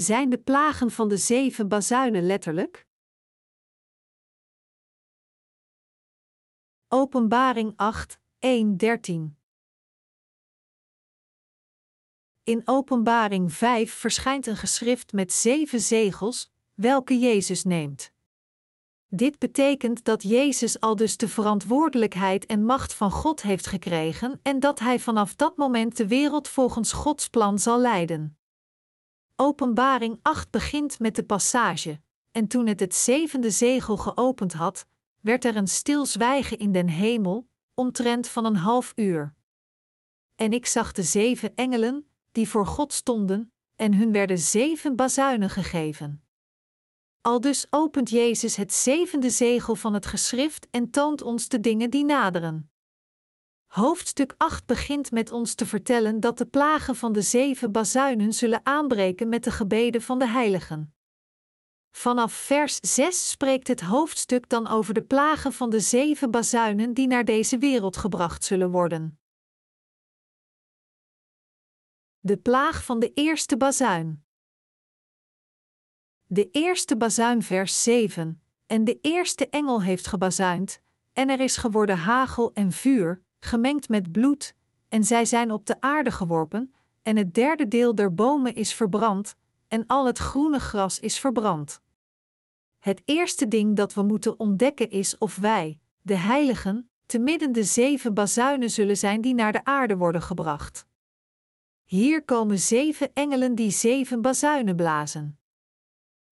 Zijn de plagen van de zeven bazuinen letterlijk? Openbaring 8, 1, 13 In Openbaring 5 verschijnt een geschrift met zeven zegels, welke Jezus neemt. Dit betekent dat Jezus al dus de verantwoordelijkheid en macht van God heeft gekregen en dat hij vanaf dat moment de wereld volgens Gods plan zal leiden. Openbaring 8 begint met de passage: En toen het het zevende zegel geopend had, werd er een stil zwijgen in den hemel, omtrent van een half uur. En ik zag de zeven engelen, die voor God stonden, en hun werden zeven bazuinen gegeven. Aldus opent Jezus het zevende zegel van het geschrift en toont ons de dingen die naderen. Hoofdstuk 8 begint met ons te vertellen dat de plagen van de zeven bazuinen zullen aanbreken met de gebeden van de heiligen. Vanaf vers 6 spreekt het hoofdstuk dan over de plagen van de zeven bazuinen die naar deze wereld gebracht zullen worden. De plaag van de eerste bazuin. De eerste bazuin vers 7. En de eerste engel heeft gebazuind, en er is geworden hagel en vuur, gemengd met bloed, en zij zijn op de aarde geworpen, en het derde deel der bomen is verbrand, en al het groene gras is verbrand. Het eerste ding dat we moeten ontdekken is of wij, de heiligen, te midden de zeven bazuinen zullen zijn die naar de aarde worden gebracht. Hier komen zeven engelen die zeven bazuinen blazen.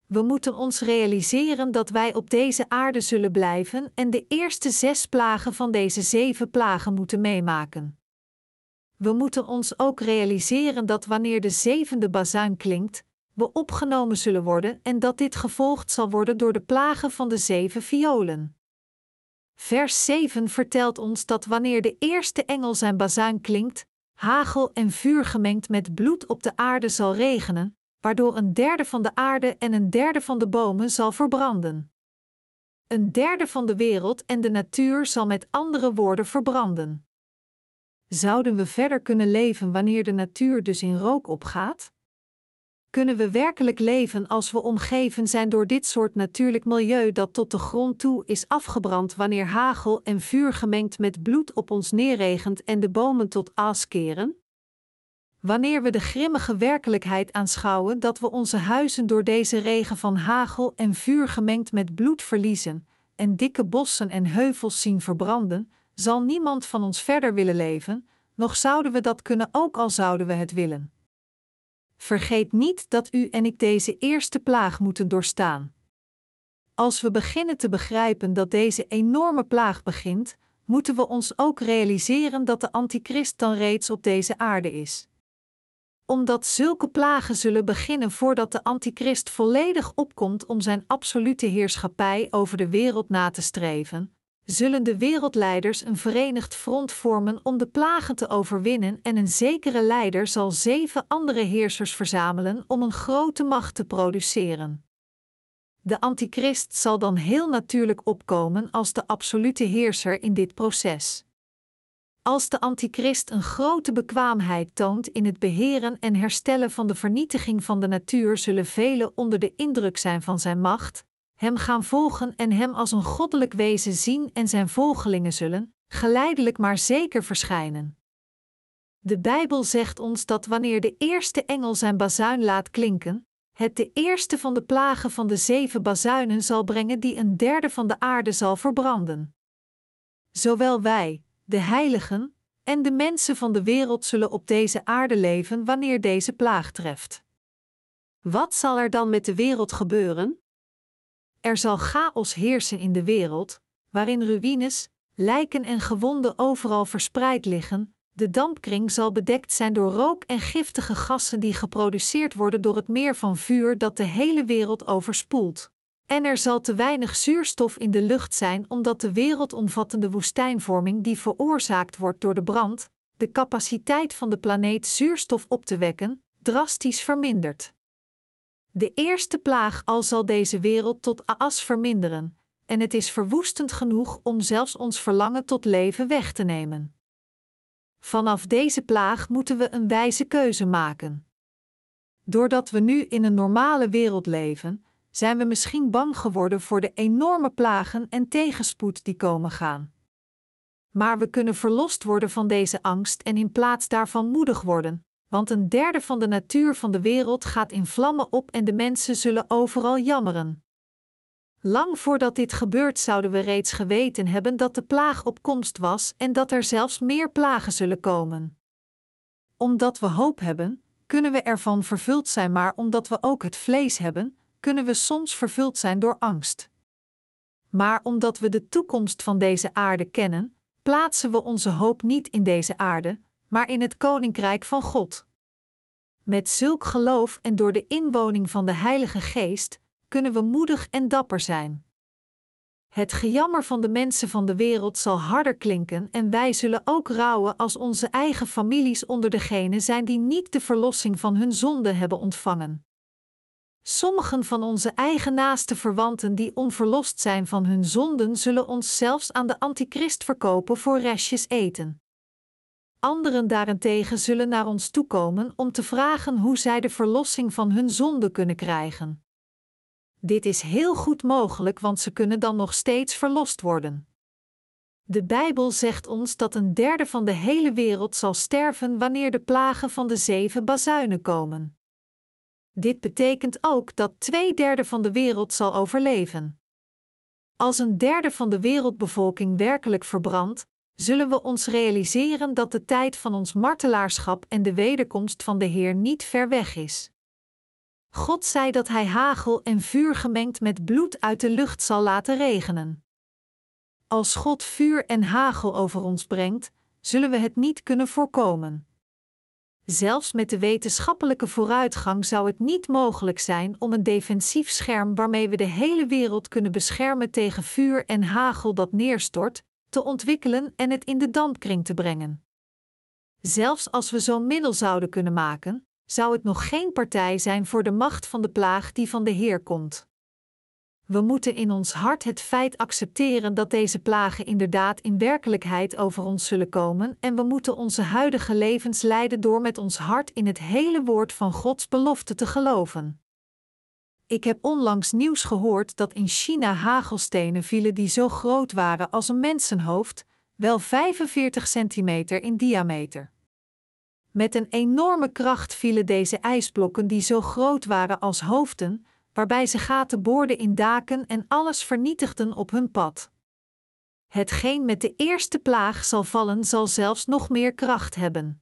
We moeten ons realiseren dat wij op deze aarde zullen blijven en de eerste zes plagen van deze zeven plagen moeten meemaken. We moeten ons ook realiseren dat wanneer de zevende bazuin klinkt, we opgenomen zullen worden en dat dit gevolgd zal worden door de plagen van de zeven violen. Vers 7 vertelt ons dat wanneer de eerste engel zijn bazuin klinkt, hagel en vuur gemengd met bloed op de aarde zal regenen, waardoor een derde van de aarde en een derde van de bomen zal verbranden. Een derde van de wereld en de natuur zal met andere woorden verbranden. Zouden we verder kunnen leven wanneer de natuur dus in rook opgaat? Kunnen we werkelijk leven als we omgeven zijn door dit soort natuurlijk milieu dat tot de grond toe is afgebrand wanneer hagel en vuur gemengd met bloed op ons neerregent en de bomen tot aas keren? Wanneer we de grimmige werkelijkheid aanschouwen dat we onze huizen door deze regen van hagel en vuur gemengd met bloed verliezen, en dikke bossen en heuvels zien verbranden, zal niemand van ons verder willen leven, nog zouden we dat kunnen ook al zouden we het willen. Vergeet niet dat u en ik deze eerste plaag moeten doorstaan. Als we beginnen te begrijpen dat deze enorme plaag begint, moeten we ons ook realiseren dat de antichrist dan reeds op deze aarde is. Omdat zulke plagen zullen beginnen voordat de antichrist volledig opkomt om zijn absolute heerschappij over de wereld na te streven, zullen de wereldleiders een verenigd front vormen om de plagen te overwinnen en een zekere leider zal zeven andere heersers verzamelen om een grote macht te produceren. De antichrist zal dan heel natuurlijk opkomen als de absolute heerser in dit proces. Als de antichrist een grote bekwaamheid toont in het beheren en herstellen van de vernietiging van de natuur, zullen velen onder de indruk zijn van zijn macht, hem gaan volgen en hem als een goddelijk wezen zien en zijn volgelingen zullen, geleidelijk maar zeker verschijnen. De Bijbel zegt ons dat wanneer de eerste engel zijn bazuin laat klinken, het de eerste van de plagen van de zeven bazuinen zal brengen die een derde van de aarde zal verbranden. Zowel wij, de heiligen, en de mensen van de wereld zullen op deze aarde leven wanneer deze plaag treft. Wat zal er dan met de wereld gebeuren? Er zal chaos heersen in de wereld, waarin ruïnes, lijken en gewonden overal verspreid liggen. De dampkring zal bedekt zijn door rook en giftige gassen die geproduceerd worden door het meer van vuur dat de hele wereld overspoelt. En er zal te weinig zuurstof in de lucht zijn omdat de wereldomvattende woestijnvorming die veroorzaakt wordt door de brand, de capaciteit van de planeet zuurstof op te wekken, drastisch vermindert. De eerste plaag al zal deze wereld tot aas verminderen, en het is verwoestend genoeg om zelfs ons verlangen tot leven weg te nemen. Vanaf deze plaag moeten we een wijze keuze maken. Doordat we nu in een normale wereld leven, zijn we misschien bang geworden voor de enorme plagen en tegenspoed die komen gaan. Maar we kunnen verlost worden van deze angst en in plaats daarvan moedig worden, want een derde van de natuur van de wereld gaat in vlammen op en de mensen zullen overal jammeren. Lang voordat dit gebeurt zouden we reeds geweten hebben dat de plaag op komst was en dat er zelfs meer plagen zullen komen. Omdat we hoop hebben, kunnen we ervan vervuld zijn, maar omdat we ook het vlees hebben, kunnen we soms vervuld zijn door angst. Maar omdat we de toekomst van deze aarde kennen, plaatsen we onze hoop niet in deze aarde, maar in het koninkrijk van God. Met zulk geloof en door de inwoning van de Heilige Geest kunnen we moedig en dapper zijn. Het gejammer van de mensen van de wereld zal harder klinken en wij zullen ook rouwen als onze eigen families onder degenen zijn die niet de verlossing van hun zonde hebben ontvangen. Sommigen van onze eigen naaste verwanten die onverlost zijn van hun zonden, zullen ons zelfs aan de antichrist verkopen voor restjes eten. Anderen daarentegen zullen naar ons toekomen om te vragen hoe zij de verlossing van hun zonde kunnen krijgen. Dit is heel goed mogelijk, want ze kunnen dan nog steeds verlost worden. De Bijbel zegt ons dat een derde van de hele wereld zal sterven wanneer de plagen van de zeven bazuinen komen. Dit betekent ook dat twee derde van de wereld zal overleven. Als een derde van de wereldbevolking werkelijk verbrandt, zullen we ons realiseren dat de tijd van ons martelaarschap en de wederkomst van de Heer niet ver weg is. God zei dat Hij hagel en vuur gemengd met bloed uit de lucht zal laten regenen. Als God vuur en hagel over ons brengt, zullen we het niet kunnen voorkomen. Zelfs met de wetenschappelijke vooruitgang zou het niet mogelijk zijn om een defensief scherm waarmee we de hele wereld kunnen beschermen tegen vuur en hagel dat neerstort, te ontwikkelen en het in de dampkring te brengen. Zelfs als we zo'n middel zouden kunnen maken, zou het nog geen partij zijn voor de macht van de plaag die van de Heer komt. We moeten in ons hart het feit accepteren dat deze plagen inderdaad in werkelijkheid over ons zullen komen en we moeten onze huidige levens leiden door met ons hart in het hele woord van Gods belofte te geloven. Ik heb onlangs nieuws gehoord dat in China hagelstenen vielen die zo groot waren als een mensenhoofd, wel 45 centimeter in diameter. Met een enorme kracht vielen deze ijsblokken die zo groot waren als hoofden, waarbij ze gaten boorden in daken en alles vernietigden op hun pad. Hetgeen met de eerste plaag zal vallen, zal zelfs nog meer kracht hebben.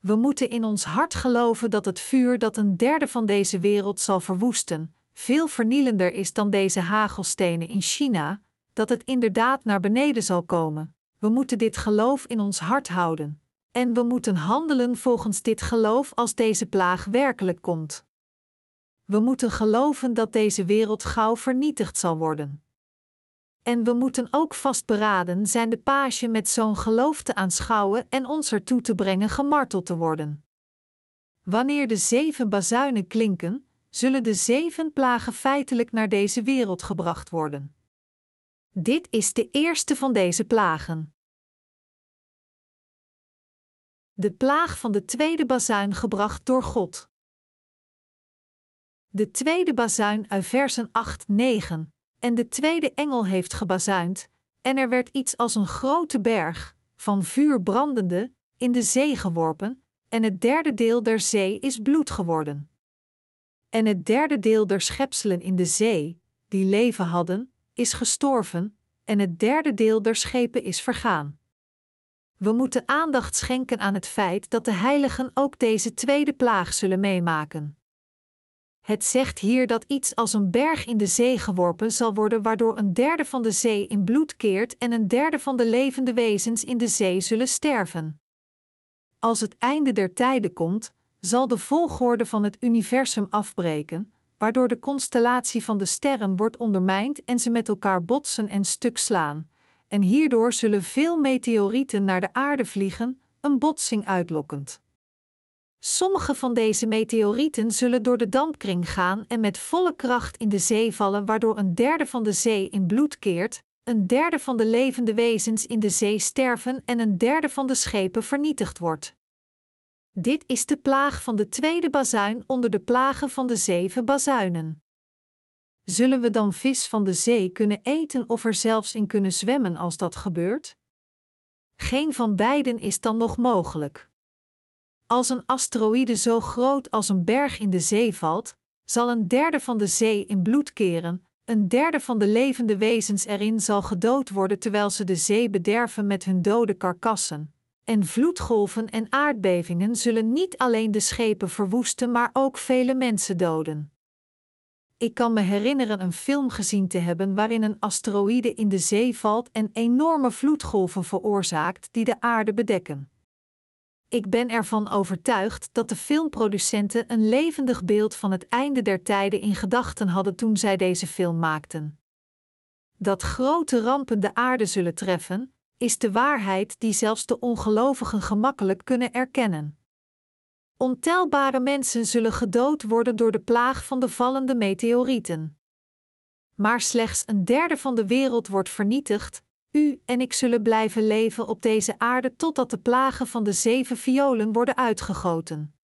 We moeten in ons hart geloven dat het vuur dat een derde van deze wereld zal verwoesten, veel vernielender is dan deze hagelstenen in China, dat het inderdaad naar beneden zal komen. We moeten dit geloof in ons hart houden. En we moeten handelen volgens dit geloof als deze plaag werkelijk komt. We moeten geloven dat deze wereld gauw vernietigd zal worden. En we moeten ook vastberaden zijn de page met zo'n geloof te aanschouwen en ons ertoe te brengen gemarteld te worden. Wanneer de zeven bazuinen klinken, zullen de zeven plagen feitelijk naar deze wereld gebracht worden. Dit is de eerste van deze plagen. De plaag van de tweede bazuin gebracht door God. De tweede bazuin uit versen 8, 9. En de tweede engel heeft gebazuind, en er werd iets als een grote berg, van vuur brandende, in de zee geworpen, en het derde deel der zee is bloed geworden. En het derde deel der schepselen in de zee, die leven hadden, is gestorven, en het derde deel der schepen is vergaan. We moeten aandacht schenken aan het feit dat de heiligen ook deze tweede plaag zullen meemaken. Het zegt hier dat iets als een berg in de zee geworpen zal worden, waardoor een derde van de zee in bloed keert en een derde van de levende wezens in de zee zullen sterven. Als het einde der tijden komt, zal de volgorde van het universum afbreken, waardoor de constellatie van de sterren wordt ondermijnd en ze met elkaar botsen en stuk slaan, en hierdoor zullen veel meteorieten naar de aarde vliegen, een botsing uitlokkend. Sommige van deze meteorieten zullen door de dampkring gaan en met volle kracht in de zee vallen, waardoor een derde van de zee in bloed keert, een derde van de levende wezens in de zee sterven en een derde van de schepen vernietigd wordt. Dit is de plaag van de tweede bazuin onder de plagen van de zeven bazuinen. Zullen we dan vis van de zee kunnen eten of er zelfs in kunnen zwemmen als dat gebeurt? Geen van beiden is dan nog mogelijk. Als een asteroïde zo groot als een berg in de zee valt, zal een derde van de zee in bloed keren, een derde van de levende wezens erin zal gedood worden terwijl ze de zee bederven met hun dode karkassen. En vloedgolven en aardbevingen zullen niet alleen de schepen verwoesten, maar ook vele mensen doden. Ik kan me herinneren een film gezien te hebben waarin een asteroïde in de zee valt en enorme vloedgolven veroorzaakt die de aarde bedekken. Ik ben ervan overtuigd dat de filmproducenten een levendig beeld van het einde der tijden in gedachten hadden toen zij deze film maakten. Dat grote rampen de aarde zullen treffen, is de waarheid die zelfs de ongelovigen gemakkelijk kunnen erkennen. Ontelbare mensen zullen gedood worden door de plaag van de vallende meteorieten. Maar slechts een derde van de wereld wordt vernietigd, u en ik zullen blijven leven op deze aarde totdat de plagen van de zeven violen worden uitgegoten.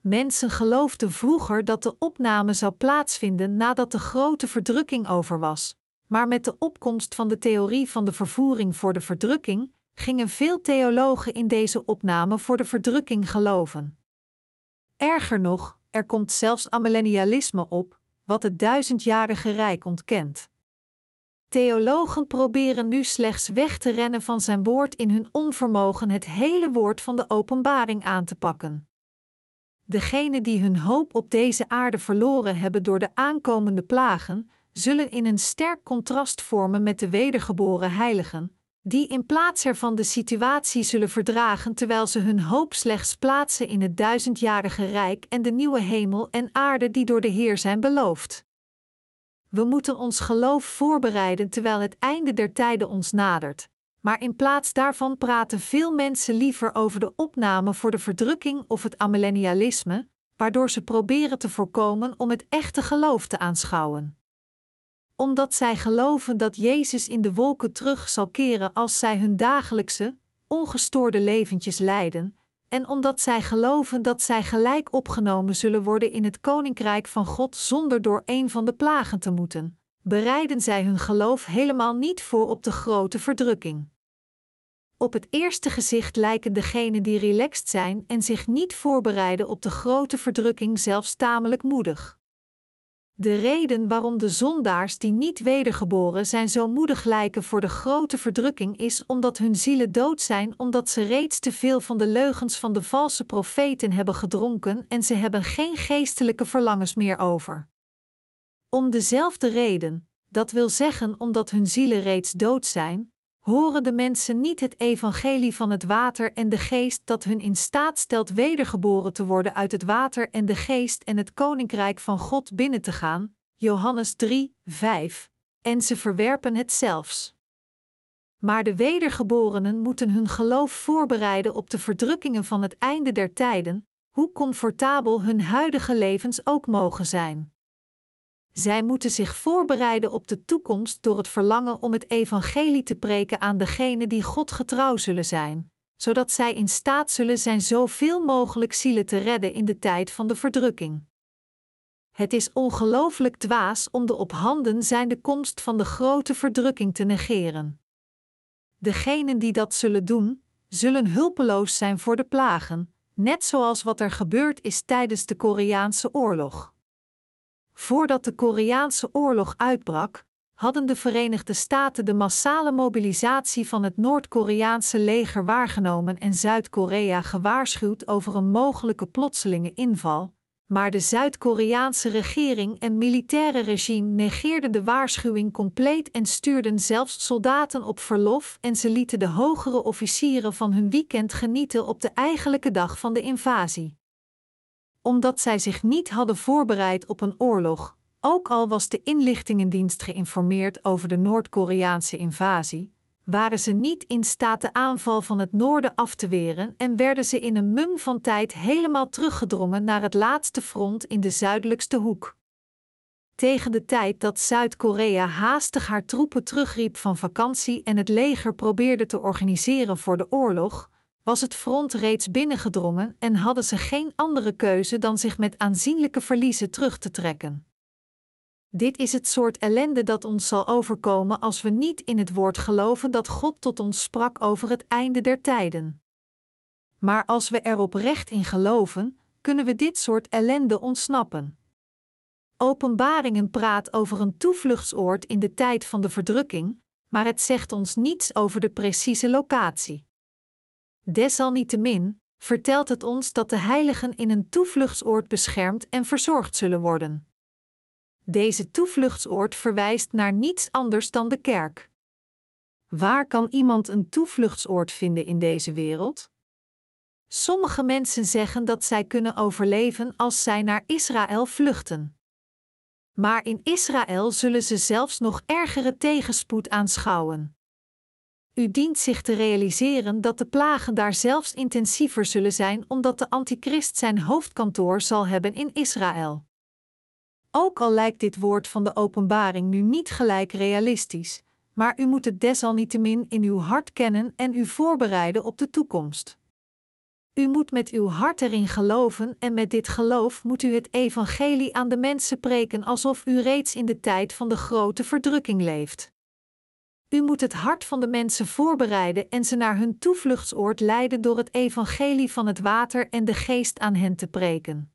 Mensen geloofden vroeger dat de opname zou plaatsvinden nadat de grote verdrukking over was, maar met de opkomst van de theorie van de vervoering voor de verdrukking gingen veel theologen in deze opname voor de verdrukking geloven. Erger nog, er komt zelfs amillennialisme op, wat het duizendjarige rijk ontkent. Theologen proberen nu slechts weg te rennen van zijn woord in hun onvermogen het hele woord van de openbaring aan te pakken. Degenen die hun hoop op deze aarde verloren hebben door de aankomende plagen, zullen in een sterk contrast vormen met de wedergeboren heiligen, die in plaats ervan de situatie zullen verdragen terwijl ze hun hoop slechts plaatsen in het duizendjarige rijk en de nieuwe hemel en aarde die door de Heer zijn beloofd. We moeten ons geloof voorbereiden terwijl het einde der tijden ons nadert. Maar in plaats daarvan praten veel mensen liever over de opname voor de verdrukking of het amillennialisme, waardoor ze proberen te voorkomen om het echte geloof te aanschouwen. Omdat zij geloven dat Jezus in de wolken terug zal keren als zij hun dagelijkse, ongestoorde leventjes leiden, en omdat zij geloven dat zij gelijk opgenomen zullen worden in het koninkrijk van God zonder door een van de plagen te moeten, bereiden zij hun geloof helemaal niet voor op de grote verdrukking. Op het eerste gezicht lijken degenen die relaxed zijn en zich niet voorbereiden op de grote verdrukking zelfs tamelijk moedig. De reden waarom de zondaars die niet wedergeboren zijn zo moedig lijken voor de grote verdrukking is omdat hun zielen dood zijn, omdat ze reeds te veel van de leugens van de valse profeten hebben gedronken en ze hebben geen geestelijke verlangens meer over. Om dezelfde reden, dat wil zeggen omdat hun zielen reeds dood zijn, horen de mensen niet het evangelie van het water en de geest dat hun in staat stelt wedergeboren te worden uit het water en de geest en het koninkrijk van God binnen te gaan. Johannes 3, 5. En ze verwerpen het zelfs. Maar de wedergeborenen moeten hun geloof voorbereiden op de verdrukkingen van het einde der tijden, hoe comfortabel hun huidige levens ook mogen zijn. Zij moeten zich voorbereiden op de toekomst door het verlangen om het evangelie te preken aan degenen die God getrouw zullen zijn, zodat zij in staat zullen zijn zoveel mogelijk zielen te redden in de tijd van de verdrukking. Het is ongelooflijk dwaas om de op handen zijnde komst van de grote verdrukking te negeren. Degenen die dat zullen doen, zullen hulpeloos zijn voor de plagen, net zoals wat er gebeurd is tijdens de Koreaanse oorlog. Voordat de Koreaanse oorlog uitbrak, hadden de Verenigde Staten de massale mobilisatie van het Noord-Koreaanse leger waargenomen en Zuid-Korea gewaarschuwd over een mogelijke plotselinge inval, maar de Zuid-Koreaanse regering en militaire regime negeerden de waarschuwing compleet en stuurden zelfs soldaten op verlof en ze lieten de hogere officieren van hun weekend genieten op de eigenlijke dag van de invasie omdat zij zich niet hadden voorbereid op een oorlog, ook al was de inlichtingendienst geïnformeerd over de Noord-Koreaanse invasie, waren ze niet in staat de aanval van het noorden af te weren en werden ze in een mum van tijd helemaal teruggedrongen naar het laatste front in de zuidelijkste hoek. Tegen de tijd dat Zuid-Korea haastig haar troepen terugriep van vakantie en het leger probeerde te organiseren voor de oorlog, was het front reeds binnengedrongen en hadden ze geen andere keuze dan zich met aanzienlijke verliezen terug te trekken. Dit is het soort ellende dat ons zal overkomen als we niet in het woord geloven dat God tot ons sprak over het einde der tijden. Maar als we er oprecht in geloven, kunnen we dit soort ellende ontsnappen. Openbaringen praat over een toevluchtsoord in de tijd van de verdrukking, maar het zegt ons niets over de precieze locatie. Desalniettemin vertelt het ons dat de heiligen in een toevluchtsoord beschermd en verzorgd zullen worden. Deze toevluchtsoord verwijst naar niets anders dan de kerk. Waar kan iemand een toevluchtsoord vinden in deze wereld? Sommige mensen zeggen dat zij kunnen overleven als zij naar Israël vluchten. Maar in Israël zullen ze zelfs nog ergere tegenspoed aanschouwen. U dient zich te realiseren dat de plagen daar zelfs intensiever zullen zijn, omdat de Antichrist zijn hoofdkantoor zal hebben in Israël. Ook al lijkt dit woord van de openbaring nu niet gelijk realistisch, maar u moet het desalniettemin in uw hart kennen en u voorbereiden op de toekomst. U moet met uw hart erin geloven en met dit geloof moet u het evangelie aan de mensen preken alsof u reeds in de tijd van de grote verdrukking leeft. U moet het hart van de mensen voorbereiden en ze naar hun toevluchtsoord leiden door het evangelie van het water en de geest aan hen te preken.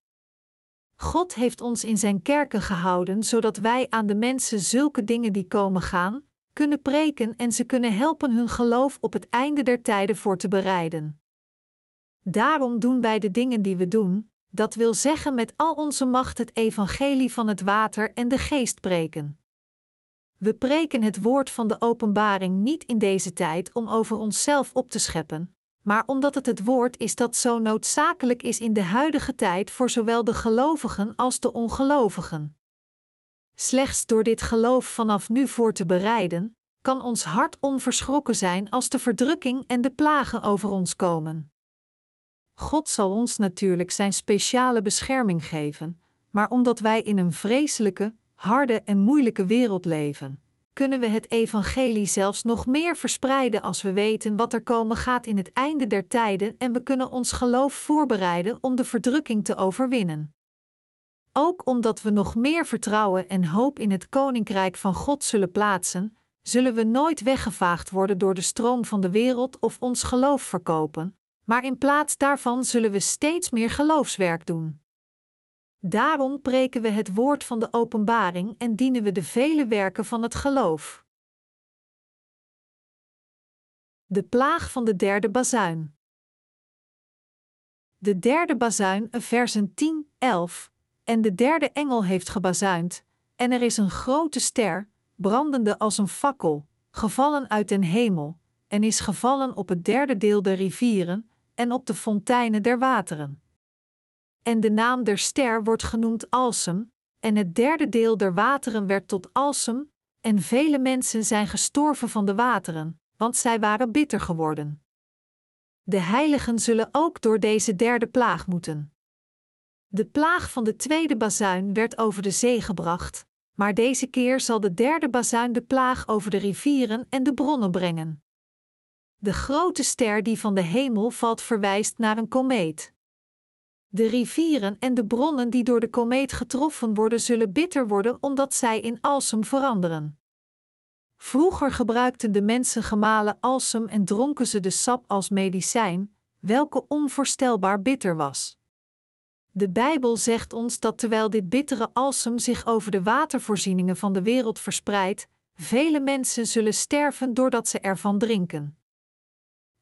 God heeft ons in zijn kerken gehouden zodat wij aan de mensen zulke dingen die komen gaan, kunnen preken en ze kunnen helpen hun geloof op het einde der tijden voor te bereiden. Daarom doen wij de dingen die we doen, dat wil zeggen met al onze macht het evangelie van het water en de geest preken. We preken het woord van de openbaring niet in deze tijd om over onszelf op te scheppen, maar omdat het het woord is dat zo noodzakelijk is in de huidige tijd voor zowel de gelovigen als de ongelovigen. Slechts door dit geloof vanaf nu voor te bereiden, kan ons hart onverschrokken zijn als de verdrukking en de plagen over ons komen. God zal ons natuurlijk zijn speciale bescherming geven, maar omdat wij in een vreselijke, harde en moeilijke wereld leven, kunnen we het evangelie zelfs nog meer verspreiden als we weten wat er komen gaat in het einde der tijden en we kunnen ons geloof voorbereiden om de verdrukking te overwinnen. Ook omdat we nog meer vertrouwen en hoop in het koninkrijk van God zullen plaatsen, zullen we nooit weggevaagd worden door de stroom van de wereld of ons geloof verkopen, maar in plaats daarvan zullen we steeds meer geloofswerk doen. Daarom preken we het woord van de openbaring en dienen we de vele werken van het geloof. De plaag van de derde bazuin. De derde bazuin, versen 10, 11. En de derde engel heeft gebazuind, en er is een grote ster, brandende als een fakkel, gevallen uit den hemel, en is gevallen op het derde deel der rivieren, en op de fonteinen der wateren. En de naam der ster wordt genoemd Alsem, en het derde deel der wateren werd tot Alsem, en vele mensen zijn gestorven van de wateren, want zij waren bitter geworden. De heiligen zullen ook door deze derde plaag moeten. De plaag van de tweede bazuin werd over de zee gebracht, maar deze keer zal de derde bazuin de plaag over de rivieren en de bronnen brengen. De grote ster die van de hemel valt verwijst naar een komeet. De rivieren en de bronnen die door de komeet getroffen worden, zullen bitter worden omdat zij in alsem veranderen. Vroeger gebruikten de mensen gemalen alsem en dronken ze de sap als medicijn, welke onvoorstelbaar bitter was. De Bijbel zegt ons dat terwijl dit bittere alsem zich over de watervoorzieningen van de wereld verspreidt, vele mensen zullen sterven doordat ze ervan drinken.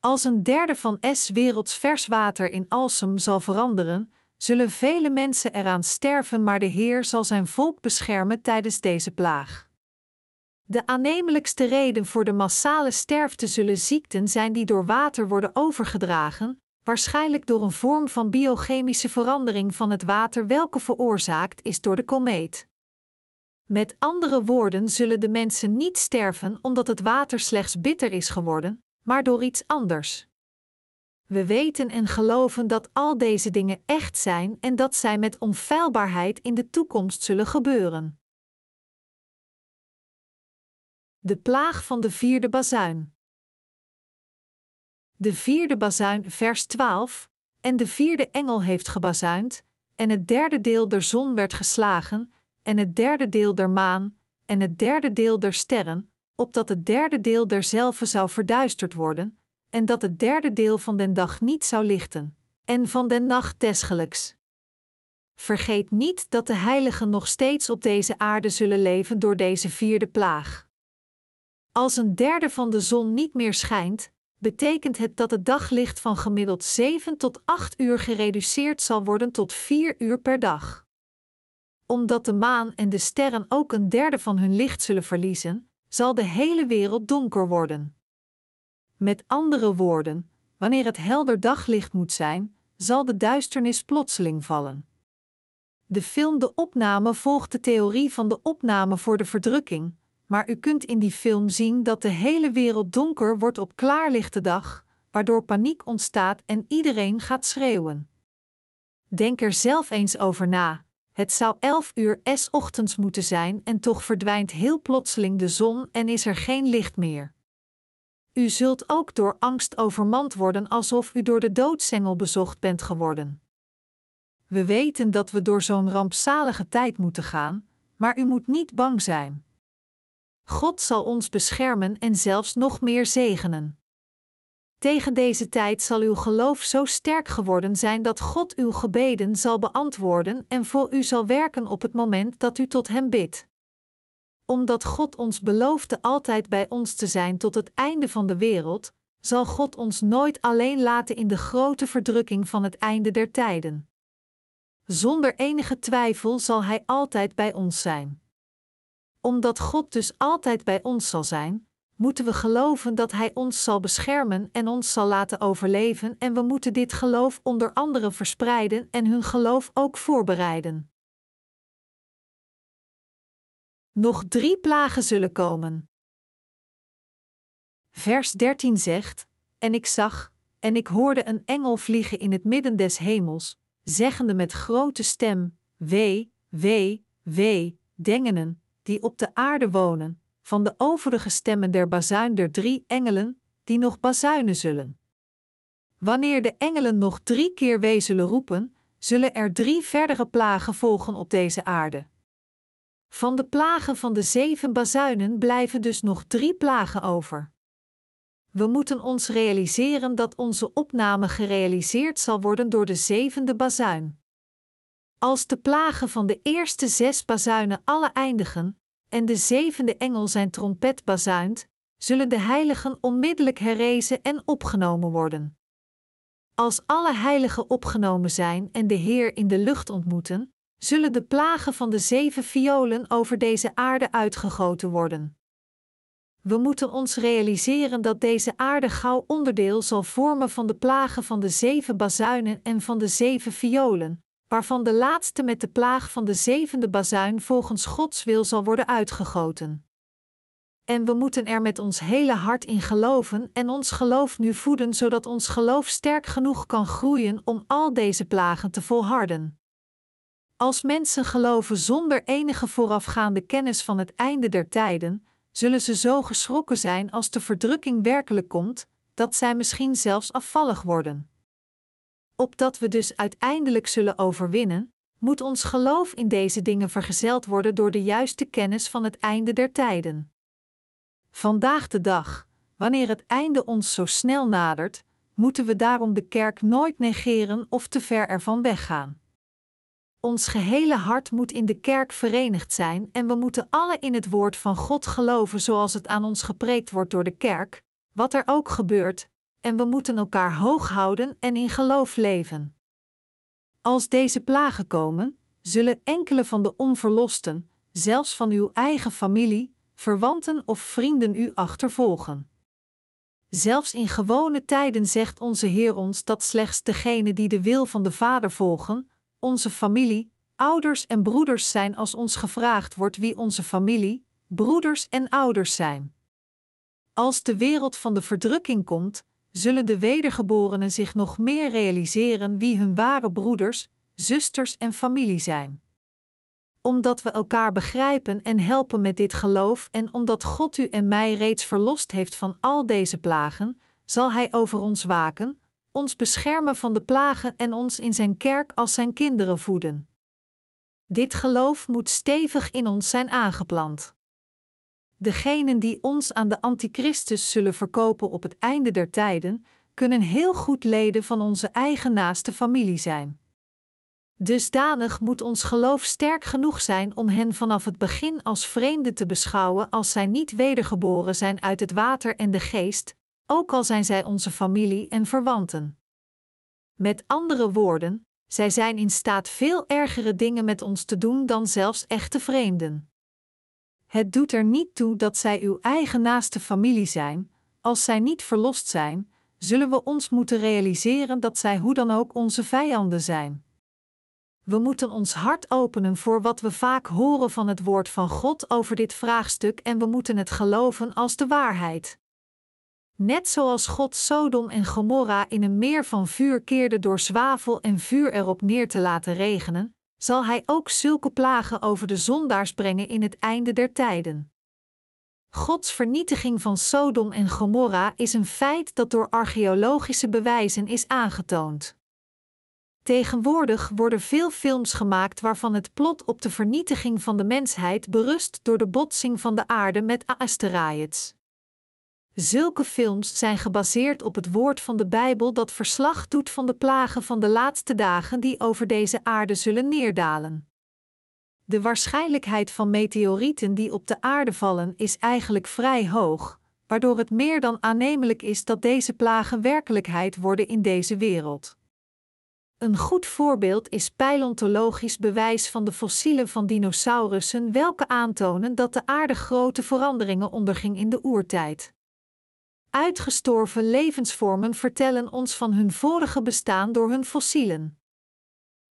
Als een derde van S werelds vers water in Alsem zal veranderen, zullen vele mensen eraan sterven, maar de Heer zal zijn volk beschermen tijdens deze plaag. De aannemelijkste reden voor de massale sterfte zullen ziekten zijn die door water worden overgedragen, waarschijnlijk door een vorm van biochemische verandering van het water welke veroorzaakt is door de komeet. Met andere woorden zullen de mensen niet sterven omdat het water slechts bitter is geworden, maar door iets anders. We weten en geloven dat al deze dingen echt zijn en dat zij met onfeilbaarheid in de toekomst zullen gebeuren. De plaag van de vierde bazuin. de vierde bazuin, vers 12, en de vierde engel heeft gebazuind, en het derde deel der zon werd geslagen, en het derde deel der maan, en het derde deel der sterren, opdat het derde deel derzelve zou verduisterd worden, en dat het derde deel van den dag niet zou lichten, en van den nacht desgelijks. Vergeet niet dat de heiligen nog steeds op deze aarde zullen leven door deze vierde plaag. Als een derde van de zon niet meer schijnt, betekent het dat het daglicht van gemiddeld 7 tot 8 uur gereduceerd zal worden tot 4 uur per dag. Omdat de maan en de sterren ook een derde van hun licht zullen verliezen, zal de hele wereld donker worden. Met andere woorden, wanneer het helder daglicht moet zijn, zal de duisternis plotseling vallen. De film De Opname volgt de theorie van de opname voor de verdrukking, maar u kunt in die film zien dat de hele wereld donker wordt op klaarlichte dag, waardoor paniek ontstaat en iedereen gaat schreeuwen. Denk er zelf eens over na. Het zou elf uur s ochtends moeten zijn en toch verdwijnt heel plotseling de zon en is er geen licht meer. U zult ook door angst overmand worden alsof u door de doodsengel bezocht bent geworden. We weten dat we door zo'n rampzalige tijd moeten gaan, maar u moet niet bang zijn. God zal ons beschermen en zelfs nog meer zegenen. Tegen deze tijd zal uw geloof zo sterk geworden zijn dat God uw gebeden zal beantwoorden en voor u zal werken op het moment dat u tot Hem bidt. Omdat God ons beloofde altijd bij ons te zijn tot het einde van de wereld, zal God ons nooit alleen laten in de grote verdrukking van het einde der tijden. Zonder enige twijfel zal Hij altijd bij ons zijn omdat God dus altijd bij ons zal zijn, moeten we geloven dat Hij ons zal beschermen en ons zal laten overleven, en we moeten dit geloof onder anderen verspreiden en hun geloof ook voorbereiden. Nog drie plagen zullen komen. Vers 13 zegt: En ik zag, en ik hoorde een engel vliegen in het midden des hemels, zeggende met grote stem: Wee, wee, wee, dengenen, die op de aarde wonen, van de overige stemmen der bazuin der drie engelen, die nog bazuinen zullen. Wanneer de engelen nog drie keer wee zullen roepen, zullen er drie verdere plagen volgen op deze aarde. Van de plagen van de zeven bazuinen blijven dus nog drie plagen over. We moeten ons realiseren dat onze opname gerealiseerd zal worden door de zevende bazuin. Als de plagen van de eerste zes bazuinen alle eindigen, en de zevende engel zijn trompet bazuint, zullen de heiligen onmiddellijk herrezen en opgenomen worden. Als alle heiligen opgenomen zijn en de Heer in de lucht ontmoeten, zullen de plagen van de zeven violen over deze aarde uitgegoten worden. We moeten ons realiseren dat deze aarde gauw onderdeel zal vormen van de plagen van de zeven bazuinen en van de zeven violen, waarvan de laatste met de plaag van de zevende bazuin volgens Gods wil zal worden uitgegoten. En we moeten er met ons hele hart in geloven en ons geloof nu voeden, zodat ons geloof sterk genoeg kan groeien om al deze plagen te volharden. Als mensen geloven zonder enige voorafgaande kennis van het einde der tijden, zullen ze zo geschrokken zijn als de verdrukking werkelijk komt, dat zij misschien zelfs afvallig worden opdat we dus uiteindelijk zullen overwinnen, moet ons geloof in deze dingen vergezeld worden door de juiste kennis van het einde der tijden. Vandaag de dag, wanneer het einde ons zo snel nadert, moeten we daarom de kerk nooit negeren of te ver ervan weggaan. Ons gehele hart moet in de kerk verenigd zijn en we moeten alle in het woord van God geloven zoals het aan ons gepreekt wordt door de kerk, wat er ook gebeurt, en we moeten elkaar hoog houden en in geloof leven. Als deze plagen komen, zullen enkele van de onverlosten, zelfs van uw eigen familie, verwanten of vrienden u achtervolgen. Zelfs in gewone tijden zegt onze Heer ons dat slechts degenen die de wil van de Vader volgen, onze familie, ouders en broeders zijn als ons gevraagd wordt wie onze familie, broeders en ouders zijn. Als de wereld van de verdrukking komt, zullen de wedergeborenen zich nog meer realiseren wie hun ware broeders, zusters en familie zijn. Omdat we elkaar begrijpen en helpen met dit geloof en omdat God u en mij reeds verlost heeft van al deze plagen, zal Hij over ons waken, ons beschermen van de plagen en ons in Zijn kerk als Zijn kinderen voeden. Dit geloof moet stevig in ons zijn aangeplant. Degenen die ons aan de Antichristus zullen verkopen op het einde der tijden, kunnen heel goed leden van onze eigen naaste familie zijn. Dusdanig moet ons geloof sterk genoeg zijn om hen vanaf het begin als vreemden te beschouwen als zij niet wedergeboren zijn uit het water en de geest, ook al zijn zij onze familie en verwanten. Met andere woorden, zij zijn in staat veel ergere dingen met ons te doen dan zelfs echte vreemden. Het doet er niet toe dat zij uw eigen naaste familie zijn, als zij niet verlost zijn, zullen we ons moeten realiseren dat zij hoe dan ook onze vijanden zijn. We moeten ons hart openen voor wat we vaak horen van het woord van God over dit vraagstuk en we moeten het geloven als de waarheid. Net zoals God Sodom en Gomorra in een meer van vuur keerde door zwavel en vuur erop neer te laten regenen, zal Hij ook zulke plagen over de zondaars brengen in het einde der tijden. Gods vernietiging van Sodom en Gomorra is een feit dat door archeologische bewijzen is aangetoond. Tegenwoordig worden veel films gemaakt waarvan het plot op de vernietiging van de mensheid berust door de botsing van de aarde met asteroïdes. Zulke films zijn gebaseerd op het woord van de Bijbel dat verslag doet van de plagen van de laatste dagen die over deze aarde zullen neerdalen. De waarschijnlijkheid van meteorieten die op de aarde vallen is eigenlijk vrij hoog, waardoor het meer dan aannemelijk is dat deze plagen werkelijkheid worden in deze wereld. Een goed voorbeeld is paleontologisch bewijs van de fossielen van dinosaurussen, welke aantonen dat de aarde grote veranderingen onderging in de oertijd. Uitgestorven levensvormen vertellen ons van hun vorige bestaan door hun fossielen.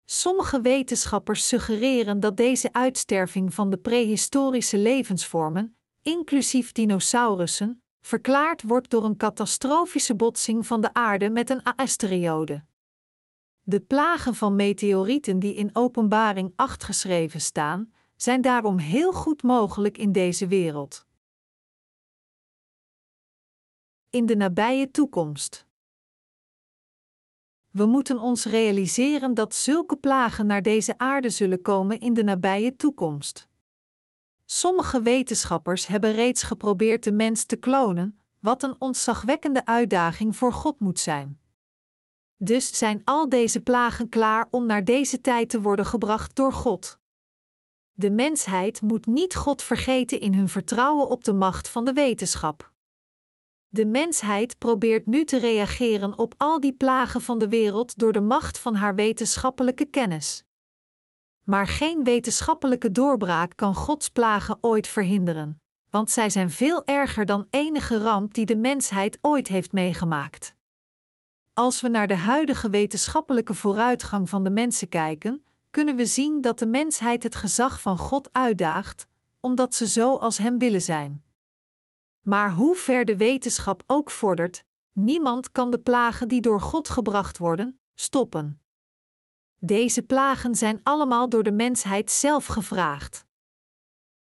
Sommige wetenschappers suggereren dat deze uitsterving van de prehistorische levensvormen, inclusief dinosaurussen, verklaard wordt door een catastrofische botsing van de aarde met een asteroïde. De plagen van meteorieten die in Openbaring 8 geschreven staan, zijn daarom heel goed mogelijk in deze wereld. In de nabije toekomst. We moeten ons realiseren dat zulke plagen naar deze aarde zullen komen in de nabije toekomst. Sommige wetenschappers hebben reeds geprobeerd de mens te klonen, wat een ontzagwekkende uitdaging voor God moet zijn. Dus zijn al deze plagen klaar om naar deze tijd te worden gebracht door God. De mensheid moet niet God vergeten in hun vertrouwen op de macht van de wetenschap. De mensheid probeert nu te reageren op al die plagen van de wereld door de macht van haar wetenschappelijke kennis. Maar geen wetenschappelijke doorbraak kan Gods plagen ooit verhinderen, want zij zijn veel erger dan enige ramp die de mensheid ooit heeft meegemaakt. Als we naar de huidige wetenschappelijke vooruitgang van de mensen kijken, kunnen we zien dat de mensheid het gezag van God uitdaagt, omdat ze zo als Hem willen zijn. Maar hoe ver de wetenschap ook vordert, niemand kan de plagen die door God gebracht worden, stoppen. Deze plagen zijn allemaal door de mensheid zelf gevraagd.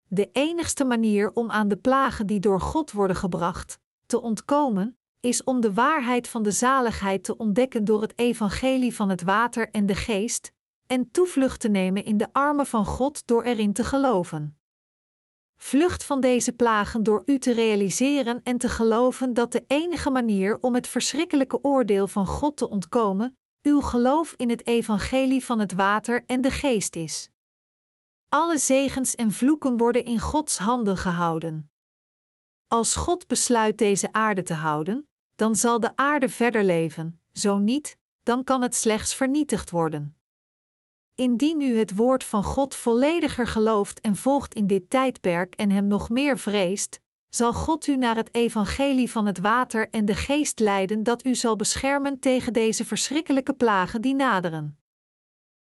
De enigste manier om aan de plagen die door God worden gebracht te ontkomen, is om de waarheid van de zaligheid te ontdekken door het evangelie van het water en de geest, en toevlucht te nemen in de armen van God door erin te geloven. Vlucht van deze plagen door u te realiseren en te geloven dat de enige manier om het verschrikkelijke oordeel van God te ontkomen, uw geloof in het evangelie van het water en de geest is. Alle zegens en vloeken worden in Gods handen gehouden. Als God besluit deze aarde te houden, dan zal de aarde verder leven, zo niet, dan kan het slechts vernietigd worden. Indien u het woord van God vollediger gelooft en volgt in dit tijdperk en hem nog meer vreest, zal God u naar het evangelie van het water en de geest leiden dat u zal beschermen tegen deze verschrikkelijke plagen die naderen.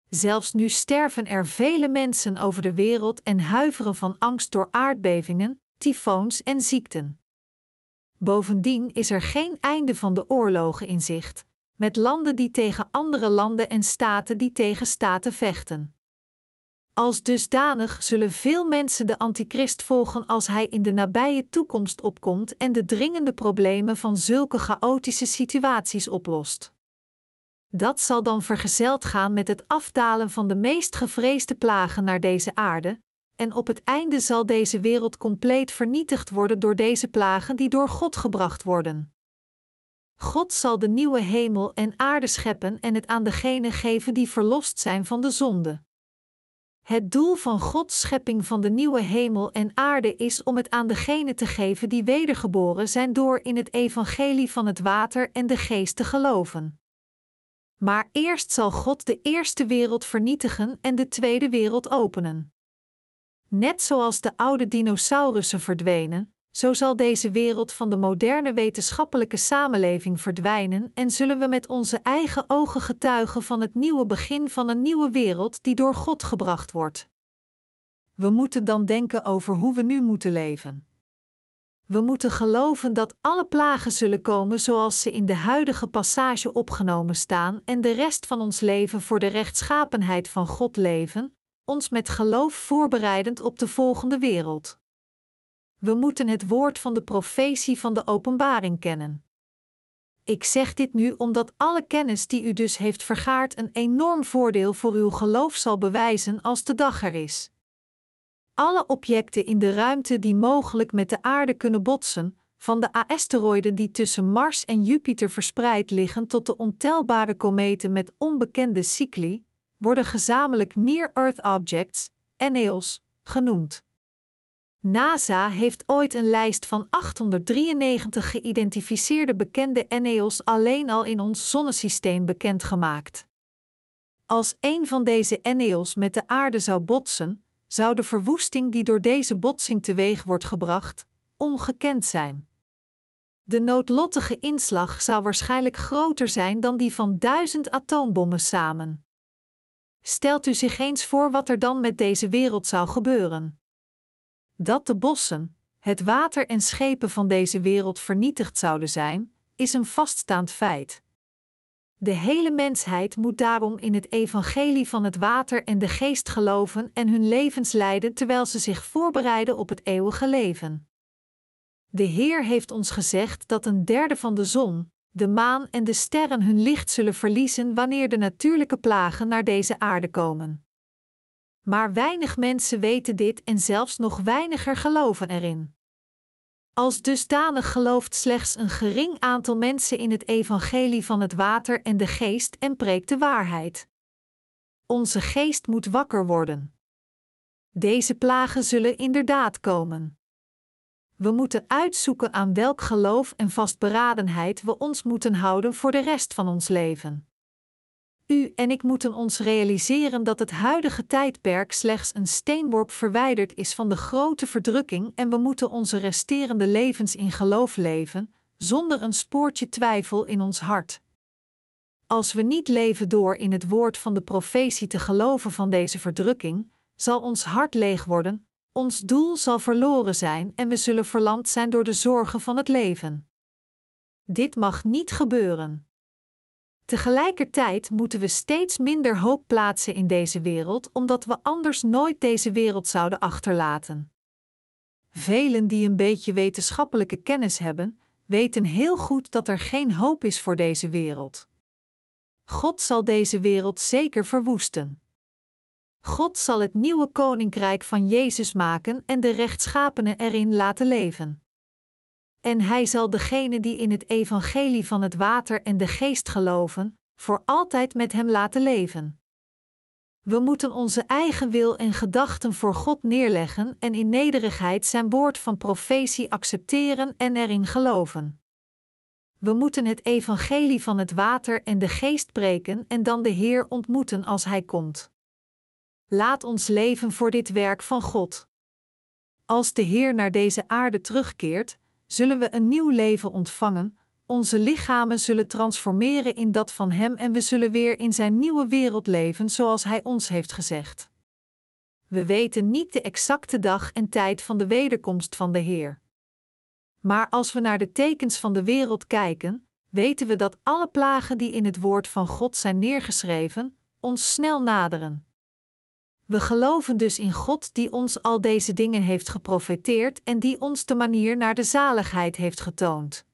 Zelfs nu sterven er vele mensen over de wereld en huiveren van angst door aardbevingen, tyfoons en ziekten. Bovendien is er geen einde van de oorlogen in zicht, met landen die tegen andere landen en staten die tegen staten vechten. Als dusdanig zullen veel mensen de antichrist volgen als hij in de nabije toekomst opkomt en de dringende problemen van zulke chaotische situaties oplost. Dat zal dan vergezeld gaan met het afdalen van de meest gevreesde plagen naar deze aarde, en op het einde zal deze wereld compleet vernietigd worden door deze plagen die door God gebracht worden. God zal de nieuwe hemel en aarde scheppen en het aan degenen geven die verlost zijn van de zonde. Het doel van Gods schepping van de nieuwe hemel en aarde is om het aan degenen te geven die wedergeboren zijn door in het evangelie van het water en de geest te geloven. Maar eerst zal God de eerste wereld vernietigen en de tweede wereld openen. Net zoals de oude dinosaurussen verdwenen, zo zal deze wereld van de moderne wetenschappelijke samenleving verdwijnen en zullen we met onze eigen ogen getuigen van het nieuwe begin van een nieuwe wereld die door God gebracht wordt. We moeten dan denken over hoe we nu moeten leven. We moeten geloven dat alle plagen zullen komen zoals ze in de huidige passage opgenomen staan en de rest van ons leven voor de rechtschapenheid van God leven, ons met geloof voorbereidend op de volgende wereld. We moeten het woord van de profetie van de openbaring kennen. Ik zeg dit nu omdat alle kennis die u dus heeft vergaard een enorm voordeel voor uw geloof zal bewijzen als de dag er is. Alle objecten in de ruimte die mogelijk met de aarde kunnen botsen, van de asteroïden die tussen Mars en Jupiter verspreid liggen tot de ontelbare kometen met onbekende cycli, worden gezamenlijk Near Earth Objects, NEOs, genoemd. NASA heeft ooit een lijst van 893 geïdentificeerde bekende NEOs alleen al in ons zonnesysteem bekendgemaakt. Als een van deze NEOs met de aarde zou botsen, zou de verwoesting die door deze botsing teweeg wordt gebracht, ongekend zijn. De noodlottige inslag zou waarschijnlijk groter zijn dan die van duizend atoombommen samen. Stelt u zich eens voor wat er dan met deze wereld zou gebeuren. Dat de bossen, het water en schepen van deze wereld vernietigd zouden zijn, is een vaststaand feit. De hele mensheid moet daarom in het evangelie van het water en de geest geloven en hun levens leiden terwijl ze zich voorbereiden op het eeuwige leven. De Heer heeft ons gezegd dat een derde van de zon, de maan en de sterren hun licht zullen verliezen wanneer de natuurlijke plagen naar deze aarde komen. Maar weinig mensen weten dit en zelfs nog weiniger geloven erin. Als dusdanig gelooft slechts een gering aantal mensen in het evangelie van het water en de geest en preekt de waarheid. Onze geest moet wakker worden. Deze plagen zullen inderdaad komen. We moeten uitzoeken aan welk geloof en vastberadenheid we ons moeten houden voor de rest van ons leven. U en ik moeten ons realiseren dat het huidige tijdperk slechts een steenworp verwijderd is van de grote verdrukking en we moeten onze resterende levens in geloof leven, zonder een spoortje twijfel in ons hart. Als we niet leven door in het woord van de profetie te geloven van deze verdrukking, zal ons hart leeg worden, ons doel zal verloren zijn en we zullen verlamd zijn door de zorgen van het leven. Dit mag niet gebeuren. Tegelijkertijd moeten we steeds minder hoop plaatsen in deze wereld, omdat we anders nooit deze wereld zouden achterlaten. Velen die een beetje wetenschappelijke kennis hebben, weten heel goed dat er geen hoop is voor deze wereld. God zal deze wereld zeker verwoesten. God zal het nieuwe koninkrijk van Jezus maken en de rechtschapenen erin laten leven. En hij zal degene die in het evangelie van het water en de geest geloven, voor altijd met hem laten leven. We moeten onze eigen wil en gedachten voor God neerleggen en in nederigheid zijn woord van profetie accepteren en erin geloven. We moeten het evangelie van het water en de geest preken en dan de Heer ontmoeten als Hij komt. Laat ons leven voor dit werk van God. Als de Heer naar deze aarde terugkeert, zullen we een nieuw leven ontvangen, onze lichamen zullen transformeren in dat van Hem en we zullen weer in Zijn nieuwe wereld leven zoals Hij ons heeft gezegd. We weten niet de exacte dag en tijd van de wederkomst van de Heer. Maar als we naar de tekens van de wereld kijken, weten we dat alle plagen die in het woord van God zijn neergeschreven, ons snel naderen. We geloven dus in God die ons al deze dingen heeft geprofeteerd en die ons de manier naar de zaligheid heeft getoond.